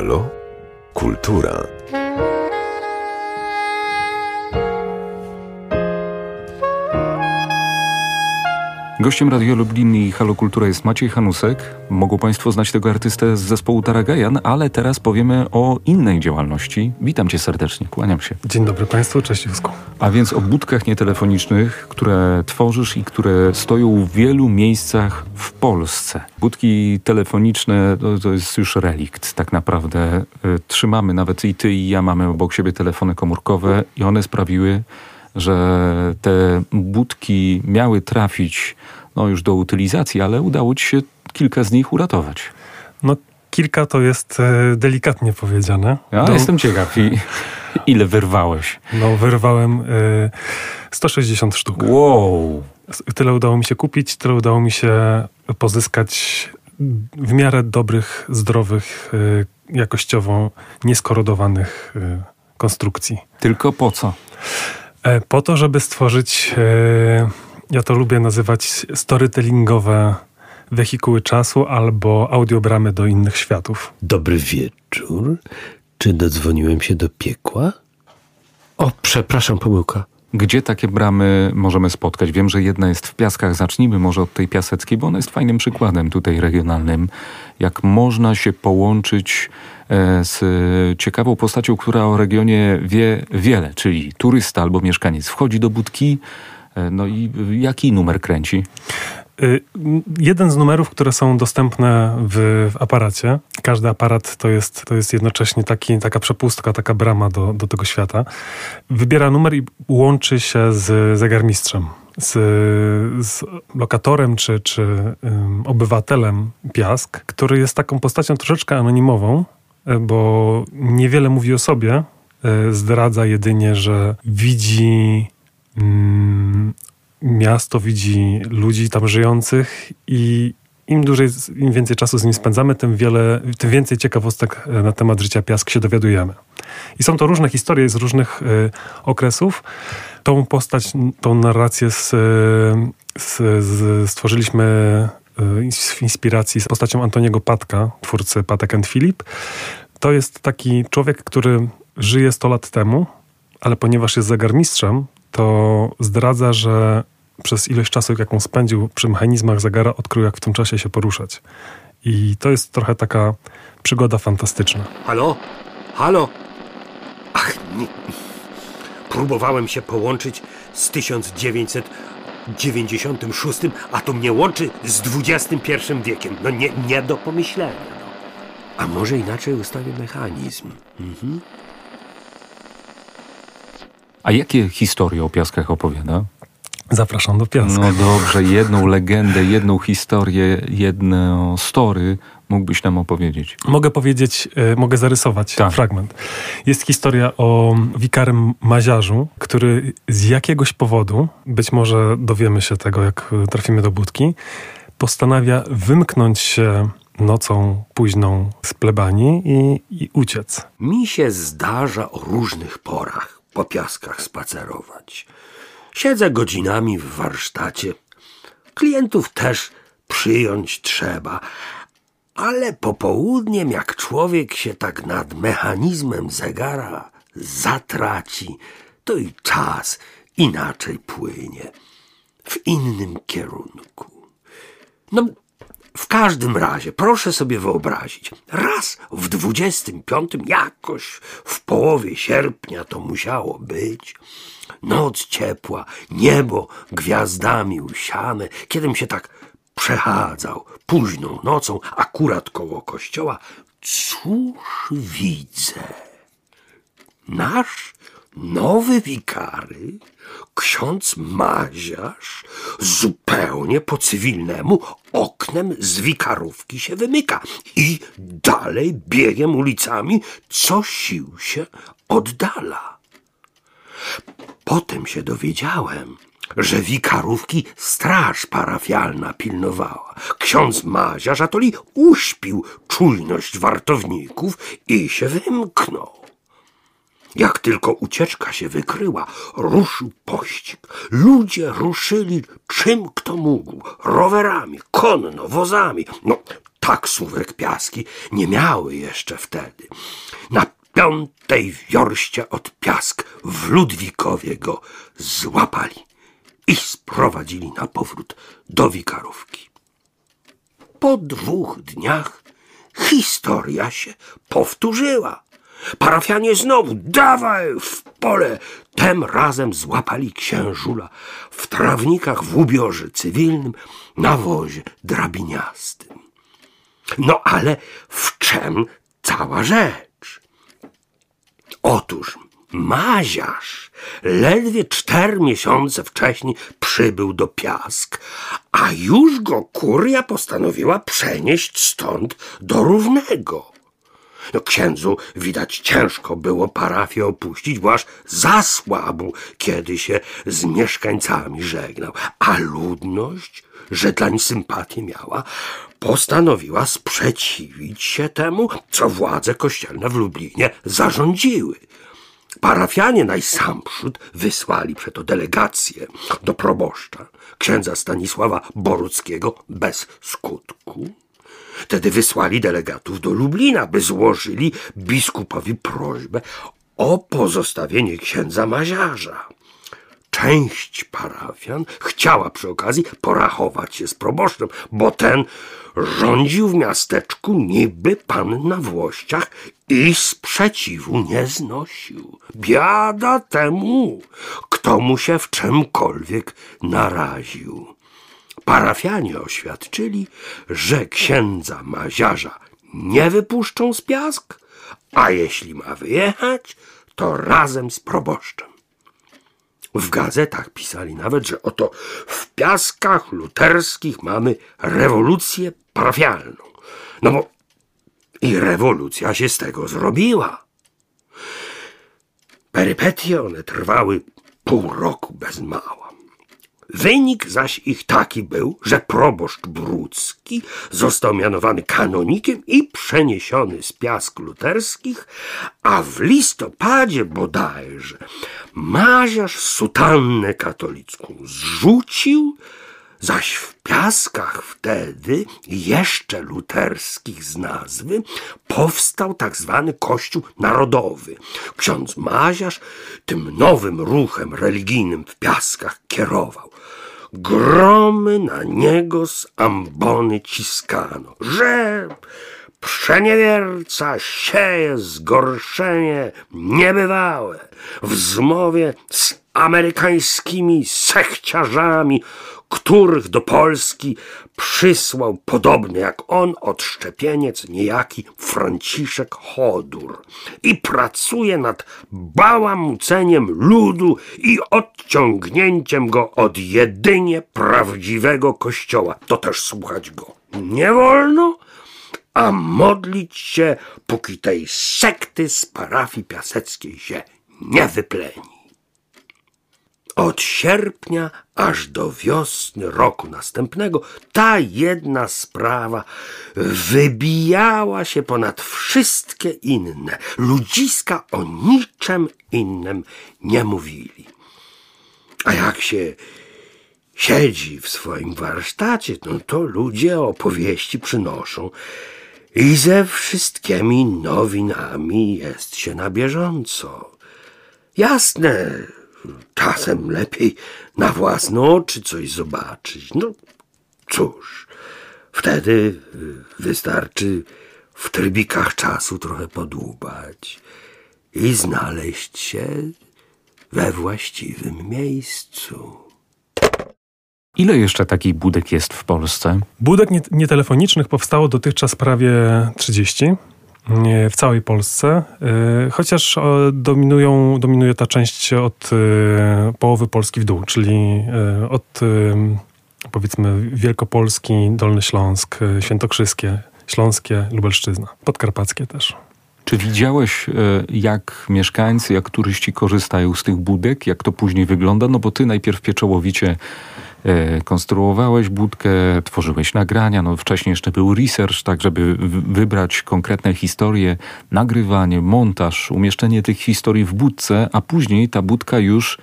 Halo? Kultura. Gościem Radio Lublin i Halo Kultura jest Maciej Hanusek. Mogą Państwo znać tego artystę z zespołu Taragajan, ale teraz powiemy o innej działalności. Witam Cię serdecznie, kłaniam się. Dzień dobry Państwu, cześć Jusku. A więc o budkach nietelefonicznych, które tworzysz i które stoją w wielu miejscach w Polsce. Budki telefoniczne to, to jest już relikt tak naprawdę. Y, trzymamy, nawet i Ty i ja mamy obok siebie telefony komórkowe i one sprawiły, że te budki miały trafić no, już do utylizacji, ale udało ci się kilka z nich uratować. No, kilka to jest e, delikatnie powiedziane. Ja do... jestem ciekaw, i, ile wyrwałeś? No, wyrwałem e, 160 sztuk. Wow! Tyle udało mi się kupić, tyle udało mi się pozyskać w miarę dobrych, zdrowych, e, jakościowo nieskorodowanych e, konstrukcji. Tylko po co? E, po to, żeby stworzyć, e, ja to lubię nazywać storytellingowe wehikuły czasu albo audiobramy do innych światów. Dobry wieczór. Czy dodzwoniłem się do piekła? O, przepraszam, pomyłka. Gdzie takie bramy możemy spotkać? Wiem, że jedna jest w Piaskach. Zacznijmy może od tej piaseckiej, bo ona jest fajnym przykładem tutaj regionalnym. Jak można się połączyć e, z ciekawą postacią, która o regionie wie wiele, czyli turysta albo mieszkaniec wchodzi do budki, no i jaki numer kręci? Y, jeden z numerów, które są dostępne w, w, aparacie, każdy aparat to jest, to jest jednocześnie taki, taka przepustka, taka brama do, do tego świata, wybiera numer i łączy się z zegarmistrzem, z, z lokatorem czy, czy um, obywatelem Piask, który jest taką postacią troszeczkę anonimową, e, bo niewiele mówi o sobie, e, zdradza jedynie, że widzi miasto widzi ludzi tam żyjących i im dłużej, im więcej czasu z nim spędzamy, tym, wiele, tym więcej ciekawostek e, na temat życia Piask się dowiadujemy. I są to różne historie z różnych y, okresów. Tą postać, tą narrację z, z, z, stworzyliśmy w inspiracji z postacią Antoniego Patka, twórcy Patek and Philip. To jest taki człowiek, który żyje 100 lat temu, ale ponieważ jest zegarmistrzem, to zdradza, że przez ilość czasu, jaką spędził przy mechanizmach zegara, odkrył, jak w tym czasie się poruszać. I to jest trochę taka przygoda fantastyczna. Halo? Halo? Ach, nie. Próbowałem się połączyć z 1996, a to mnie łączy z XXI wiekiem. No nie, nie do pomyślenia. No. A może inaczej ustawię mechanizm? Mhm. A jakie historie o piaskach opowiada? Zapraszam do piasku. No dobrze, jedną legendę, jedną historię, jedno story mógłbyś nam opowiedzieć? Mogę powiedzieć, y, mogę zarysować tak. fragment. Jest historia o wikarym maziarzu, który z jakiegoś powodu, być może dowiemy się tego, jak trafimy do budki, postanawia wymknąć się nocą późną z plebanii i, i uciec. Mi się zdarza o różnych porach po piaskach spacerować. Siedzę godzinami w warsztacie. Klientów też przyjąć trzeba. Ale popołudniem, jak człowiek się tak nad mechanizmem zegara zatraci, to i czas inaczej płynie. W innym kierunku. No, w każdym razie, proszę sobie wyobrazić, raz w dwudziestym piątym, jakoś w połowie sierpnia to musiało być, noc ciepła, niebo gwiazdami usiane, kiedym się tak przechadzał późną nocą, akurat koło kościoła, cóż widzę? Nasz nowy wikary, ksiądz Maziarz, zupełnie po cywilnemu oknem z wikarówki się wymyka i dalej biegiem ulicami co sił się oddala. Potem się dowiedziałem, że wikarówki straż parafialna pilnowała. Ksiądz Maziarz atoli uśpił czujność wartowników i się wymknął. Jak tylko ucieczka się wykryła, ruszył pościg. Ludzie ruszyli czym kto mógł. Rowerami, konno, wozami. No, taksówek piaski nie miały jeszcze wtedy. Na piątej wiorście od piask w Ludwikowie go złapali i sprowadzili na powrót do wikarówki. Po dwóch dniach historia się powtórzyła. Parafianie znowu, dawaj w pole! Tym razem złapali księżula w trawnikach w ubiorze cywilnym na wozie drabiniastym. No ale w czym cała rzecz? Otóż Maziarz ledwie cztery miesiące wcześniej przybył do Piask, a już go kuria postanowiła przenieść stąd do Równego. No, księdzu widać ciężko było parafię opuścić, bo aż zasłabł, kiedy się z mieszkańcami żegnał. A ludność, że dlań sympatię miała, postanowiła sprzeciwić się temu, co władze kościelne w Lublinie zarządziły. Parafianie najsamprzód wysłali przeto delegację do proboszcza, księdza Stanisława Boruckiego bez skutku. Wtedy wysłali delegatów do Lublina, by złożyli biskupowi prośbę o pozostawienie księdza Maziarza. Część parafian chciała przy okazji porachować się z proboszczem, bo ten rządził w miasteczku niby pan na włościach i sprzeciwu nie znosił. Biada temu, kto mu się w czymkolwiek naraził. Parafianie oświadczyli, że księdza Maziarza nie wypuszczą z piask, a jeśli ma wyjechać, to razem z proboszczem. W gazetach pisali nawet, że oto w piaskach luterskich mamy rewolucję parafialną. No bo i rewolucja się z tego zrobiła. Perypetie one trwały pół roku bez mała. Wynik zaś ich taki był, że proboszcz Brucki został mianowany kanonikiem i przeniesiony z piask luterskich, a w listopadzie bodajże maziarz sutannę katolicką zrzucił, zaś w piaskach wtedy, jeszcze luterskich z nazwy, powstał tak zwany Kościół Narodowy. Ksiądz Maziarz tym nowym ruchem religijnym w piaskach kierował. Gromy na niego z ambony ciskano, że przeniewierca sieje zgorszenie niebywałe w zmowie z amerykańskimi sechciarzami, których do Polski przysłał podobny jak on odszczepieniec niejaki Franciszek Chodur i pracuje nad bałamuceniem ludu i odciągnięciem go od jedynie prawdziwego kościoła. To też słuchać go nie wolno, a modlić się, póki tej sekty z parafii piaseckiej się nie wypleni. Od sierpnia aż do wiosny roku następnego ta jedna sprawa wybijała się ponad wszystkie inne. Ludziska o niczym innym nie mówili. A jak się siedzi w swoim warsztacie, no to ludzie opowieści przynoszą i ze wszystkimi nowinami jest się na bieżąco. Jasne, czasem lepiej na własne oczy coś zobaczyć. No cóż, wtedy wystarczy w trybikach czasu trochę podłubać i znaleźć się we właściwym miejscu. Ile jeszcze takich budek jest w Polsce? Budek nietelefonicznych powstało dotychczas prawie 30 w całej Polsce, y, chociaż dominują, dominuje ta część od y, połowy Polski w dół, czyli y, od powiedzmy Wielkopolski, Dolny Śląsk, Świętokrzyskie, Śląskie, Lubelszczyzna, Podkarpackie też. Czy widziałeś, jak mieszkańcy, jak turyści korzystają z tych budek, jak to później wygląda? No bo ty najpierw pieczołowicie konstruowałeś budkę, tworzyłeś nagrania, no wcześniej jeszcze był research, tak żeby wybrać konkretne historie, nagrywanie, montaż, umieszczenie tych historii w budce, a później ta budka już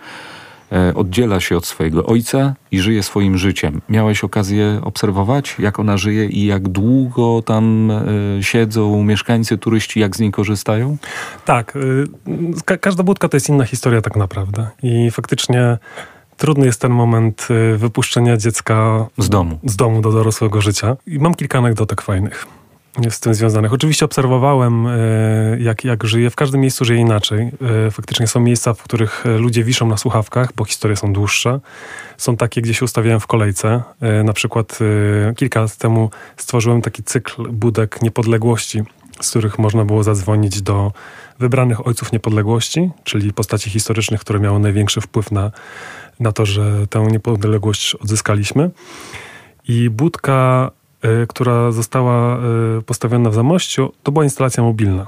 e, oddziela się od swojego ojca i żyje swoim życiem. Miałeś okazję obserwować, jak ona żyje i jak długo tam e, siedzą mieszkańcy, turyści, jak z niej korzystają? Tak. y, ka- każda budka to jest inna historia tak naprawdę. I faktycznie trudny jest ten moment y, wypuszczenia dziecka Z domu. z domu do dorosłego życia. I mam kilka anegdotek fajnych z tym związanych. Oczywiście obserwowałem, e, jak, jak żyje. W każdym miejscu żyje inaczej. E, Faktycznie są miejsca, w których ludzie wiszą na słuchawkach, bo historie są dłuższe. Są takie, gdzie się ustawiają w kolejce. Na przykład kilka lat temu stworzyłem taki cykl budek niepodległości, z których można było zadzwonić do wybranych ojców niepodległości, czyli postaci historycznych, które miały największy wpływ na, na to, że tę niepodległość odzyskaliśmy. I budka, y, która została y, postawiona w Zamościu, to była instalacja mobilna.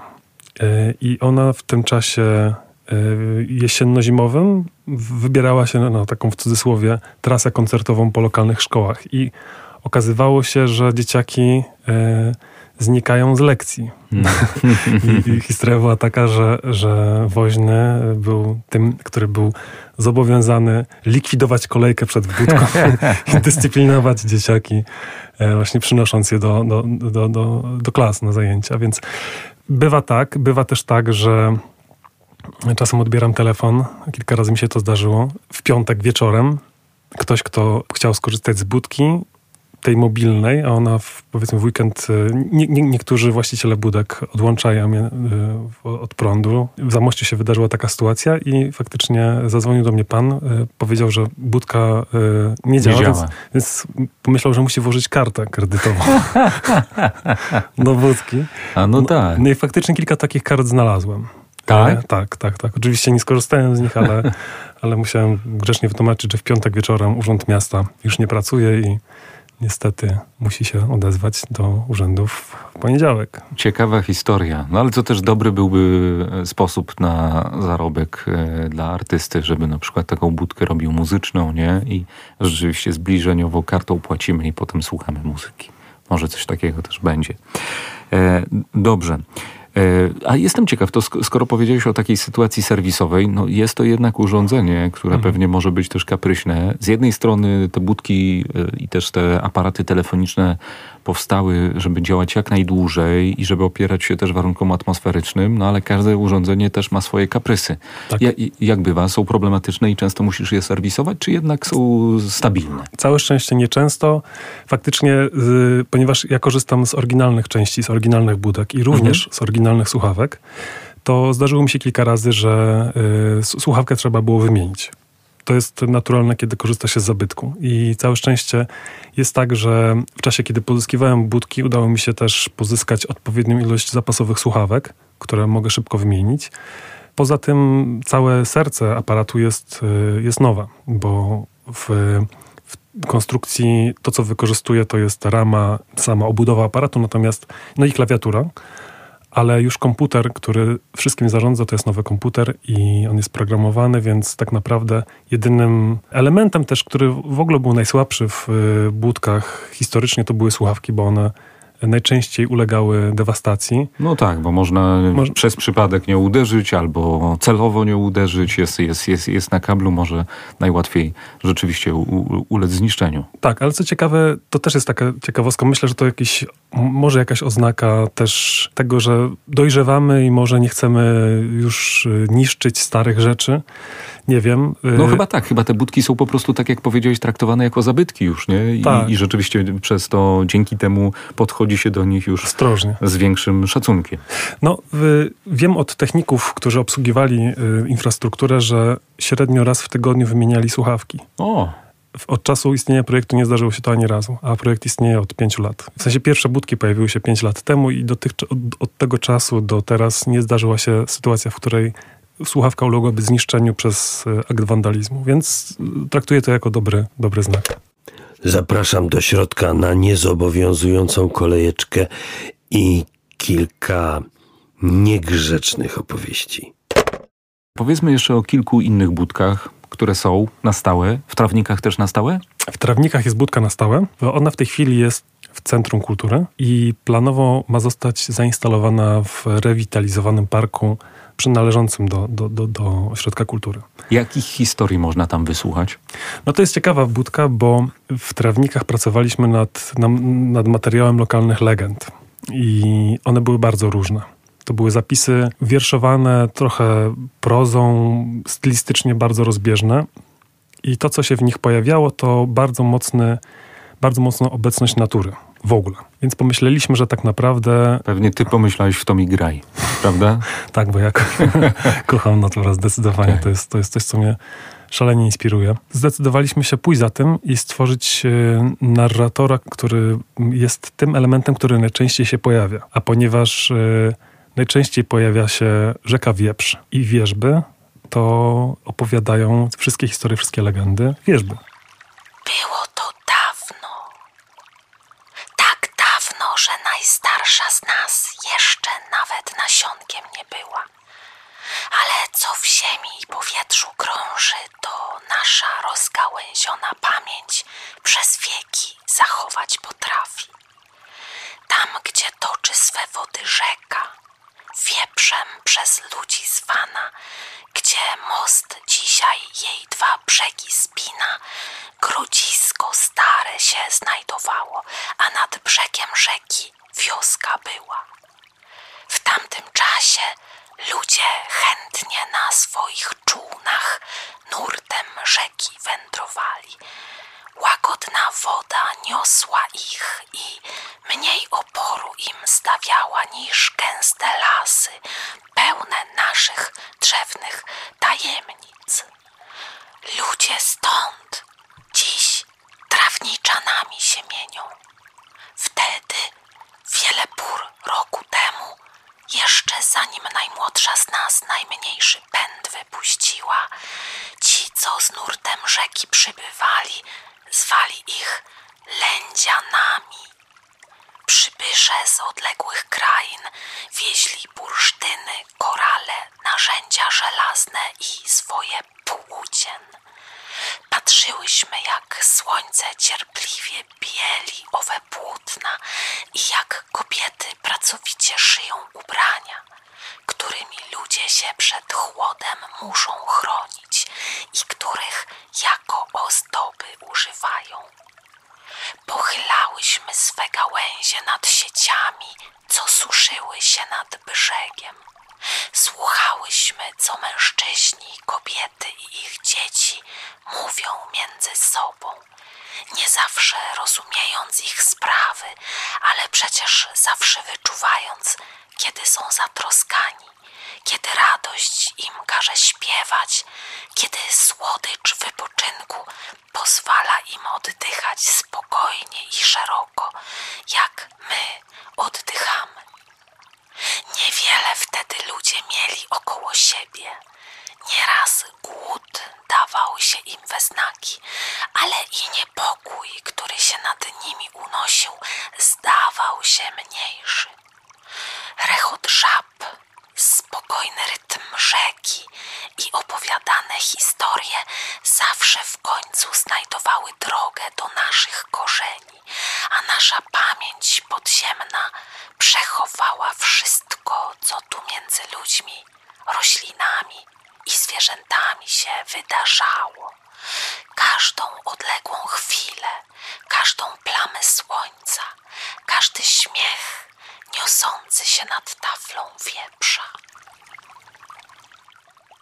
Y, I ona w tym czasie jesienno-zimowym wybierała się na, na taką w cudzysłowie trasę koncertową po lokalnych szkołach. I okazywało się, że dzieciaki znikają z lekcji. I, I historia była taka, że, że woźny był tym, który był zobowiązany likwidować kolejkę przed budką i dyscyplinować dzieciaki, e, właśnie przynosząc je do, do, do, do, do klas na zajęcia. Więc bywa tak, bywa też tak, że czasem odbieram telefon, kilka razy mi się to zdarzyło, w piątek wieczorem ktoś, kto chciał skorzystać z budki, tej mobilnej, a ona w, powiedzmy w weekend, y, nie, nie, niektórzy właściciele budek odłączają je w- od prądu. W Zamościu się wydarzyła taka sytuacja i faktycznie zadzwonił do mnie pan, y, powiedział, że budka nie działa, działa. Więc, więc pomyślał, że musi włożyć kartę kredytową do budki. A no tak. No i faktycznie kilka takich kart znalazłem. Tak? E, tak, tak, tak. Oczywiście nie skorzystałem z nich, ale, ale musiałem grzecznie wytłumaczyć, że w piątek wieczorem Urząd Miasta już nie pracuje i niestety musi się odezwać do urzędów w poniedziałek. Ciekawa historia. No ale to też dobry byłby e, sposób na zarobek e, dla artysty, żeby na przykład taką budkę robił muzyczną, nie? I rzeczywiście zbliżeniowo kartą płacimy i potem słuchamy muzyki. Może coś takiego też będzie. E, dobrze. E, A jestem ciekaw, to sk- skoro powiedziałeś o takiej sytuacji serwisowej, no jest to jednak urządzenie, które pewnie może być też kapryśne. Z jednej strony te budki e, i też te aparaty telefoniczne powstały, żeby działać jak najdłużej i żeby opierać się też warunkom atmosferycznym, no ale każde urządzenie też ma swoje kaprysy. Tak. Ja, jak bywa? Są problematyczne i często musisz je serwisować, czy jednak są stabilne? Całe szczęście nieczęsto. Faktycznie, y, ponieważ ja korzystam z oryginalnych części, z oryginalnych budek i również z oryginalnych słuchawek, to zdarzyło mi się kilka razy, że y, słuchawkę trzeba było wymienić. To jest naturalne, kiedy korzysta się z zabytku. I całe szczęście jest tak, że w czasie, kiedy pozyskiwałem budki, udało mi się też pozyskać odpowiednią ilość zapasowych słuchawek, które mogę szybko wymienić. Poza tym całe serce aparatu jest, y, jest nowe, bo w, w konstrukcji to, co wykorzystuję, to jest rama, sama obudowa aparatu, natomiast no i klawiatura, ale już komputer, który wszystkim zarządza, to jest nowy komputer i on jest programowany, więc tak naprawdę jedynym elementem też, który w ogóle był najsłabszy w y, budkach historycznie, to były słuchawki, bo one najczęściej ulegały dewastacji. No tak, bo można Moż- przez przypadek nie uderzyć albo celowo nie uderzyć. Jest, jest, jest, jest na kablu, może najłatwiej rzeczywiście u, ulec zniszczeniu. Tak, ale co ciekawe, to też jest taka ciekawostka. Myślę, że to jakiś, może jakaś oznaka też tego, że dojrzewamy i może nie chcemy już y, niszczyć starych rzeczy. Nie wiem. y, No chyba tak, chyba te budki są po prostu, tak jak powiedziałeś, traktowane jako zabytki już, nie? I, Tak. i rzeczywiście przez to, dzięki temu podchodzi się do nich już Ostrożnie. z większym szacunkiem. No, y, wiem od techników, którzy obsługiwali y, infrastrukturę, że średnio raz w tygodniu wymieniali słuchawki. O, Od czasu istnienia projektu nie zdarzyło się to ani razu, a projekt istnieje od pięciu lat. W sensie pierwsze budki pojawiły się pięć lat temu i dotych, od, od tego czasu do teraz nie zdarzyła się sytuacja, w której słuchawka uległaby zniszczeniu przez y, akt wandalizmu, więc y, traktuję to jako dobry, dobry znak. Zapraszam do środka na niezobowiązującą kolejeczkę i kilka niegrzecznych opowieści. powiedzmy jeszcze o kilku innych budkach, które są na stałe, w trawnikach też na stałe? W Trawnikach jest budka na stałe. Ona w tej chwili jest w Centrum Kultury i planowo ma zostać zainstalowana w rewitalizowanym parku przynależącym do, do, do, do ośrodka kultury. Jakich historii można tam wysłuchać? No to jest ciekawa budka, bo w Trawnikach pracowaliśmy nad, nad materiałem lokalnych legend i one były bardzo różne. To były zapisy wierszowane trochę prozą, stylistycznie bardzo rozbieżne. I to, co się w nich pojawiało, to bardzo mocny, bardzo mocna obecność natury w ogóle. Więc pomyśleliśmy, że tak naprawdę. Pewnie ty pomyślałeś w Tom i graj, prawda? tak, bo ja kocham naturę zdecydowanie. Tak. To, jest, to jest coś, co mnie szalenie inspiruje. Zdecydowaliśmy się pójść za tym i stworzyć e, narratora, który jest tym elementem, który najczęściej się pojawia. A ponieważ e, najczęściej pojawia się rzeka Wieprz i wierzby, to opowiadają wszystkie historie, wszystkie legendy wierzby. Było to że najstarsza z nas jeszcze nawet nasionkiem nie była. Ale co w ziemi i powietrzu krąży, to nasza rozgałęziona pamięć przez wieki zachować potrafi. Tam, gdzie toczy swe wody rzeka, wieprzem przez ludzi zwana, gdzie most dzisiaj jej dwa brzegi spina, grodzisko stare się znajdowało, a nad brzegiem rzeki wioska była. W tamtym czasie ludzie chętnie na swoich czółnach nurtem rzeki wędrowali. Łagodna woda niosła ich i mniej oporu im stawiała niż gęste lasy, pełne naszych drzewnych tajemnic. Ludzie stąd dziś trawniczanami się mienią. Wtedy, wiele pór roku temu, jeszcze zanim najmłodsza z nas najmniejszy pęd wypuściła, ci, co z nurtem rzeki przybywali, zwali ich lędzianami. Przybysze z odległych krain wieźli bursztyny, korale, narzędzia żelazne i swoje płócien. Patrzyłyśmy, jak słońce cierpliwie bieli owe płótna i jak kobiety pracowicie szyją ubrania, którymi ludzie się przed chłodem muszą chronić i których jako ozdoby używają. Pochylałyśmy swe gałęzie nad sieciami, co suszyły się nad brzegiem. Słuchałyśmy, co mężczyźni, kobiety i ich dzieci mówią między sobą, nie zawsze rozumiejąc ich sprawy, ale przecież zawsze wyczuwając, kiedy są zatroskani, kiedy radość im każe śpiewać, kiedy słodycz wypoczynku pozwala im oddychać spokojnie i szeroko, jak my oddychamy. Niewiele wtedy ludzie mieli około siebie. Nieraz głód dawał się im we znaki, ale i niepokój, który się nad nimi unosił, zdawał się mniejszy. Rechot żab, spokojny rytm rzeki i opowiadane historie zawsze w końcu znajdowały drogę do naszych korzeni, a nasza pamięć podziemna przechowała wszystko, co tu między ludźmi, roślinami i zwierzętami się wydarzało. Każdą odległą chwilę, każdą plamę słońca, każdy śmiech niosący się nad taflą wieprza.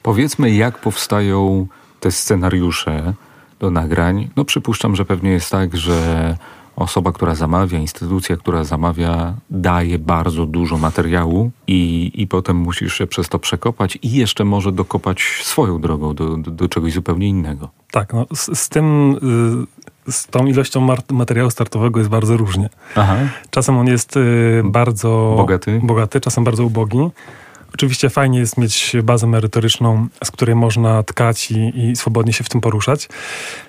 Powiedzmy, jak powstają te scenariusze do nagrań. No przypuszczam, że pewnie jest tak, że osoba, która zamawia, instytucja, która zamawia, daje bardzo dużo materiału i, i potem musisz się przez to przekopać i jeszcze może dokopać swoją drogą do, do, do czegoś zupełnie innego. Tak, no, z, z tym, y, z tą ilością materiału startowego jest bardzo różnie. Aha. Czasem on jest y, bardzo bogaty. bogaty, czasem bardzo ubogi. Oczywiście fajnie jest mieć bazę merytoryczną, z której można tkać i, i, swobodnie się w tym poruszać.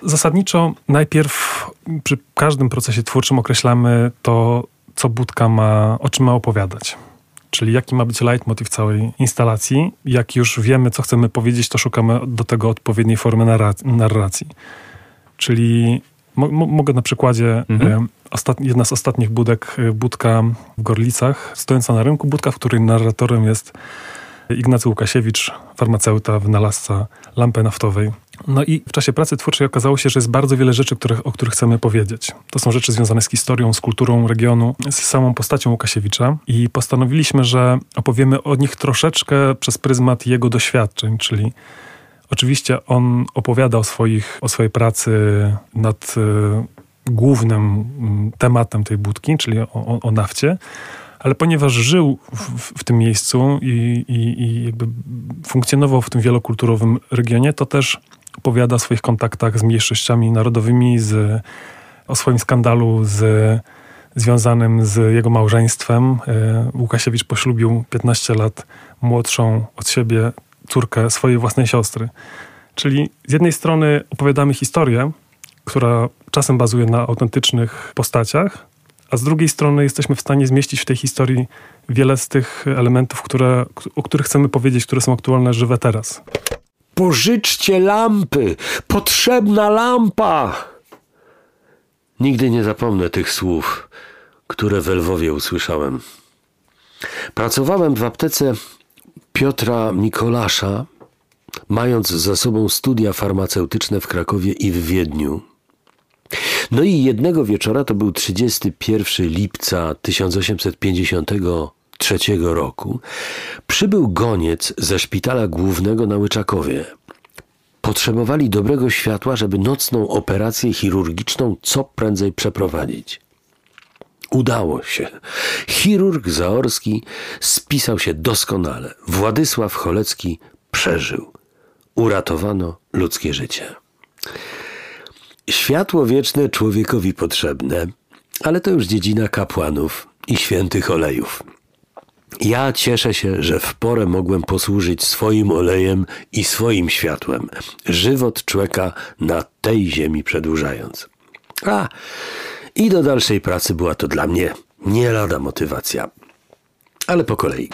Zasadniczo najpierw przy każdym procesie twórczym określamy to, co budka ma, o czym ma opowiadać. Czyli jaki ma być leitmotiv całej instalacji. Jak już wiemy, co chcemy powiedzieć, to szukamy do tego odpowiedniej formy narracji. Czyli mogę na przykładzie mhm. jedna z ostatnich budek, e, budka w Gorlicach, stojąca na rynku, budka, w której narratorem jest Ignacy Łukasiewicz, farmaceuta, wynalazca lampy naftowej. No i w czasie pracy twórczej okazało się, że jest bardzo wiele rzeczy, których, o których chcemy powiedzieć. To są rzeczy związane z historią, z kulturą regionu, z samą postacią Łukasiewicza i postanowiliśmy, że opowiemy o nich troszeczkę przez pryzmat jego doświadczeń, czyli oczywiście on opowiada o, swoich, o swojej pracy nad y, głównym tematem tej budki, czyli o, o, o nafcie, ale ponieważ żył w, w tym miejscu i, i, i, jakby funkcjonował w tym wielokulturowym regionie, to też opowiada o swoich kontaktach z mniejszościami narodowymi, z, o swoim skandalu z, związanym z jego małżeństwem. E, Łukasiewicz poślubił 15 lat młodszą od siebie córkę swojej własnej siostry. Czyli z jednej strony opowiadamy historię, która czasem bazuje na autentycznych postaciach, a z drugiej strony jesteśmy w stanie zmieścić w tej historii wiele z tych elementów, które, o których chcemy powiedzieć, które są aktualne, żywe teraz. Pożyczcie lampy! Potrzebna lampa! Nigdy nie zapomnę tych słów, które w Lwowie usłyszałem. Pracowałem w aptece Piotra Mikolasza, mając za sobą studia farmaceutyczne w Krakowie i w Wiedniu. No i jednego wieczora, to był 31 lipca 1853 roku, przybył goniec ze szpitala głównego na Łyczakowie. Potrzebowali dobrego światła, żeby nocną operację chirurgiczną co prędzej przeprowadzić. Udało się. Chirurg Zaorski spisał się doskonale. Władysław Cholecki przeżył. Uratowano ludzkie życie. Światło wieczne człowiekowi potrzebne, ale to już dziedzina kapłanów i świętych olejów. Ja cieszę się, że w porę mogłem posłużyć swoim olejem i swoim światłem, żywot człowieka na tej ziemi przedłużając. A, i do dalszej pracy była to dla mnie nie lada motywacja. Ale po kolei.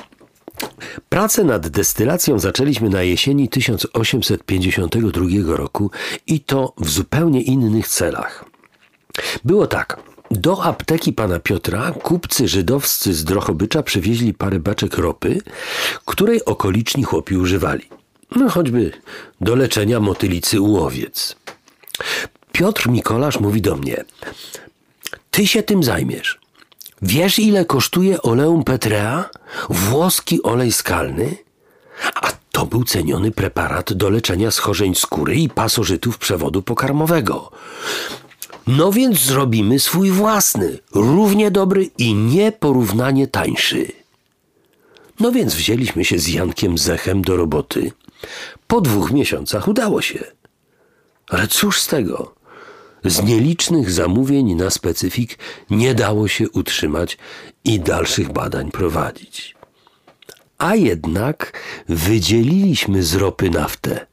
Pracę nad destylacją zaczęliśmy na jesieni 1852 roku i to w zupełnie innych celach. Było tak. Do apteki pana Piotra kupcy żydowscy z Drochobycza przywieźli parę baczek ropy, której okoliczni chłopi używali. No choćby do leczenia motylicy u owiec. Piotr Mikolasz mówi do mnie: Ty się tym zajmiesz. Wiesz, ile kosztuje oleum Petrea? Włoski olej skalny? A to był ceniony preparat do leczenia schorzeń skóry i pasożytów przewodu pokarmowego. No więc zrobimy swój własny, równie dobry i nieporównanie tańszy. No więc wzięliśmy się z Jankiem Zechem do roboty. Po dwóch miesiącach udało się. Ale cóż z tego? Z nielicznych zamówień na specyfik nie dało się utrzymać i dalszych badań prowadzić. A jednak wydzieliliśmy z ropy naftę.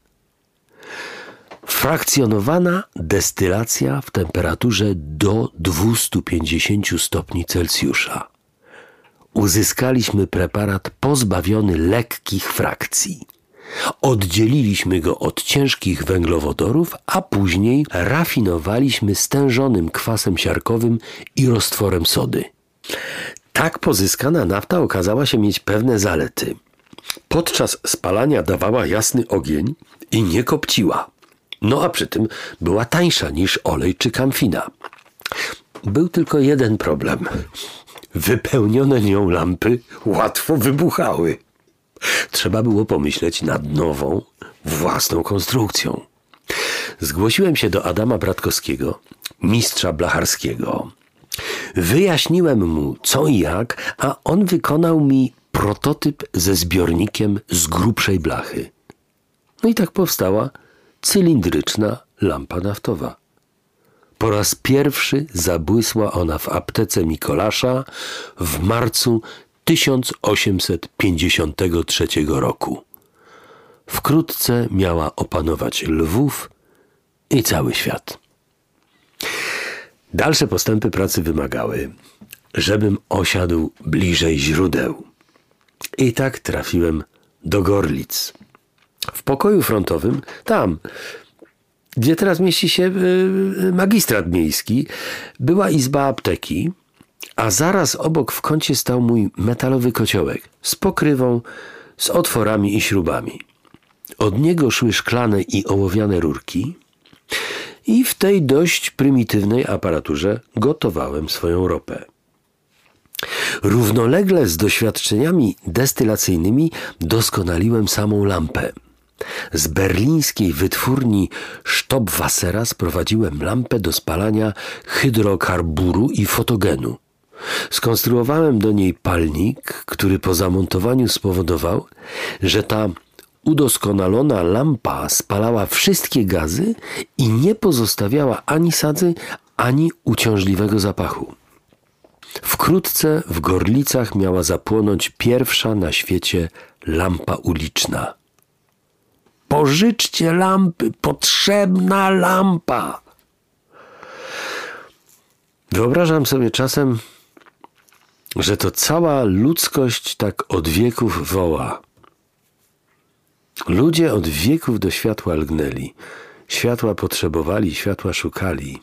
Frakcjonowana destylacja w temperaturze do 250 stopni Celsjusza. Uzyskaliśmy preparat pozbawiony lekkich frakcji. Oddzieliliśmy go od ciężkich węglowodorów, a później rafinowaliśmy stężonym kwasem siarkowym i roztworem sody. Tak pozyskana nafta okazała się mieć pewne zalety. Podczas spalania dawała jasny ogień i nie kopciła. No a przy tym była tańsza niż olej czy kamfina. Był tylko jeden problem. Wypełnione nią lampy łatwo wybuchały. Trzeba było pomyśleć nad nową, własną konstrukcją. Zgłosiłem się do Adama Bratkowskiego, mistrza blacharskiego. Wyjaśniłem mu co i jak, a on wykonał mi prototyp ze zbiornikiem z grubszej blachy. No i tak powstała cylindryczna lampa naftowa. Po raz pierwszy zabłysła ona w aptece Mikolasza w marcu 1853 roku. Wkrótce miała opanować Lwów i cały świat. Dalsze postępy pracy wymagały, żebym osiadł bliżej źródeł. I tak trafiłem do Gorlic. W pokoju frontowym, tam, gdzie teraz mieści się y, magistrat miejski, była izba apteki, a zaraz obok w kącie stał mój metalowy kociołek z pokrywą, z otworami i śrubami. Od niego szły szklane i ołowiane rurki, i w tej dość prymitywnej aparaturze gotowałem swoją ropę. Równolegle z doświadczeniami destylacyjnymi doskonaliłem samą lampę. Z berlińskiej wytwórni Stoppwassera sprowadziłem lampę do spalania hydrokarburu i fotogenu. Skonstruowałem do niej palnik, który po zamontowaniu spowodował, że ta udoskonalona lampa spalała wszystkie gazy i nie pozostawiała ani sadzy, ani uciążliwego zapachu. Wkrótce w Gorlicach miała zapłonąć pierwsza na świecie lampa uliczna. Pożyczcie lampy, potrzebna lampa. Wyobrażam sobie czasem, że to cała ludzkość tak od wieków woła. Ludzie od wieków do światła lgnęli, światła potrzebowali, światła szukali.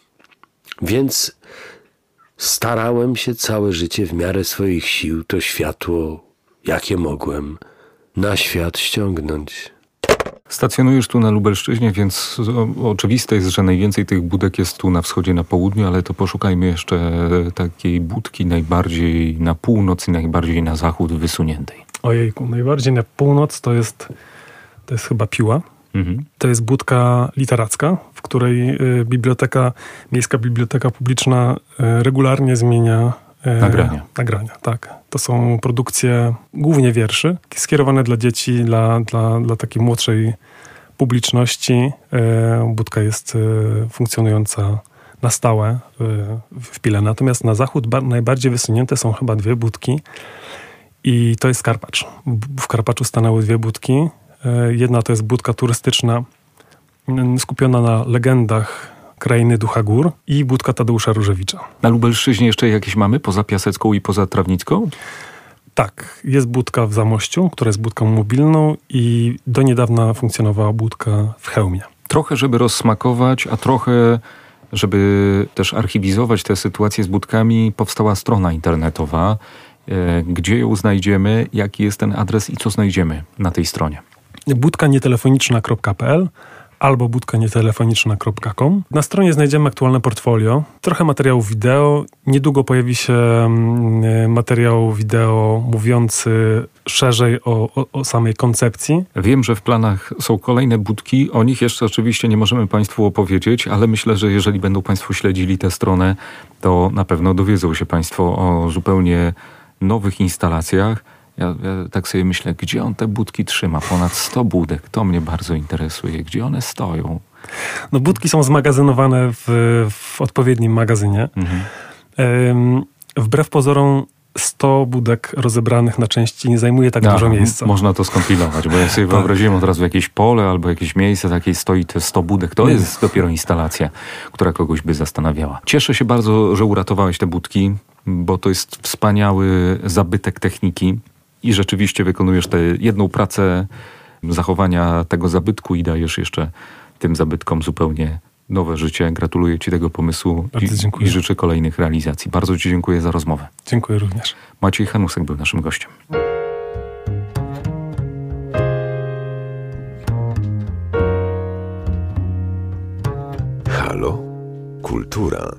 Więc starałem się całe życie w miarę swoich sił to światło, jakie mogłem, na świat ściągnąć. Stacjonujesz tu na Lubelszczyźnie, więc oczywiste jest, że najwięcej tych budek jest tu na wschodzie, na południu, ale to poszukajmy jeszcze takiej budki najbardziej na północ i najbardziej na zachód wysuniętej. Ojejku, najbardziej na północ to jest, to jest chyba Piła. Mhm. To jest budka literacka, w której y, biblioteka, Miejska Biblioteka Publiczna y, regularnie zmienia Nagrania. Nagrania, tak. To są produkcje głównie wierszy, skierowane dla dzieci, dla, dla, dla takiej młodszej publiczności. Y, Budka jest y, funkcjonująca na stałe w Pile. Natomiast na zachód ba- najbardziej wysunięte są chyba dwie budki i to jest Karpacz. W Karpaczu stanęły dwie budki. E, Jedna to jest budka turystyczna skupiona na legendach krainy Ducha Gór i budka Tadeusza Różewicza. Na Lubelszczyźnie jeszcze jakieś mamy poza Piasecką i poza Trawnicką? Tak, jest budka w Zamościu, która jest budką mobilną i do niedawna funkcjonowała budka w Chełmie. Trochę, żeby rozsmakować, a trochę, żeby też archiwizować tę sytuację z budkami, powstała strona internetowa. E, Gdzie ją znajdziemy, jaki jest ten adres i co znajdziemy na tej stronie? budka nietelefoniczna.pl albo budka nietelefoniczna.com. Na stronie znajdziemy aktualne portfolio, trochę materiałów wideo. Niedługo pojawi się mm, materiał wideo mówiący szerzej o, o, o samej koncepcji. Wiem, że w planach są kolejne budki. O nich jeszcze oczywiście nie możemy Państwu opowiedzieć, ale myślę, że jeżeli będą Państwo śledzili tę stronę, to na pewno dowiedzą się Państwo o zupełnie nowych instalacjach. Ja, ja tak sobie myślę, gdzie on te budki trzyma? Ponad 100 budek. To mnie bardzo interesuje. Gdzie one stoją? No, budki są zmagazynowane w, w odpowiednim magazynie. Mhm. Ym, wbrew pozorom 100 budek rozebranych na części nie zajmuje tak dużo miejsca. Można to skompilować, bo ja sobie Tak. wyobraziłem od razu jakieś pole albo jakieś miejsce, takie stoi te 100 budek. To Nie. jest dopiero instalacja, która kogoś by zastanawiała. Cieszę się bardzo, że uratowałeś te budki, bo to jest wspaniały zabytek techniki i rzeczywiście wykonujesz tę jedną pracę zachowania tego zabytku i dajesz jeszcze tym zabytkom zupełnie nowe życie. Gratuluję Ci tego pomysłu i, dziękuję. i życzę kolejnych realizacji. Bardzo Ci dziękuję za rozmowę. Dziękuję również. Maciej Hanusek był naszym gościem. Halo? Kultura.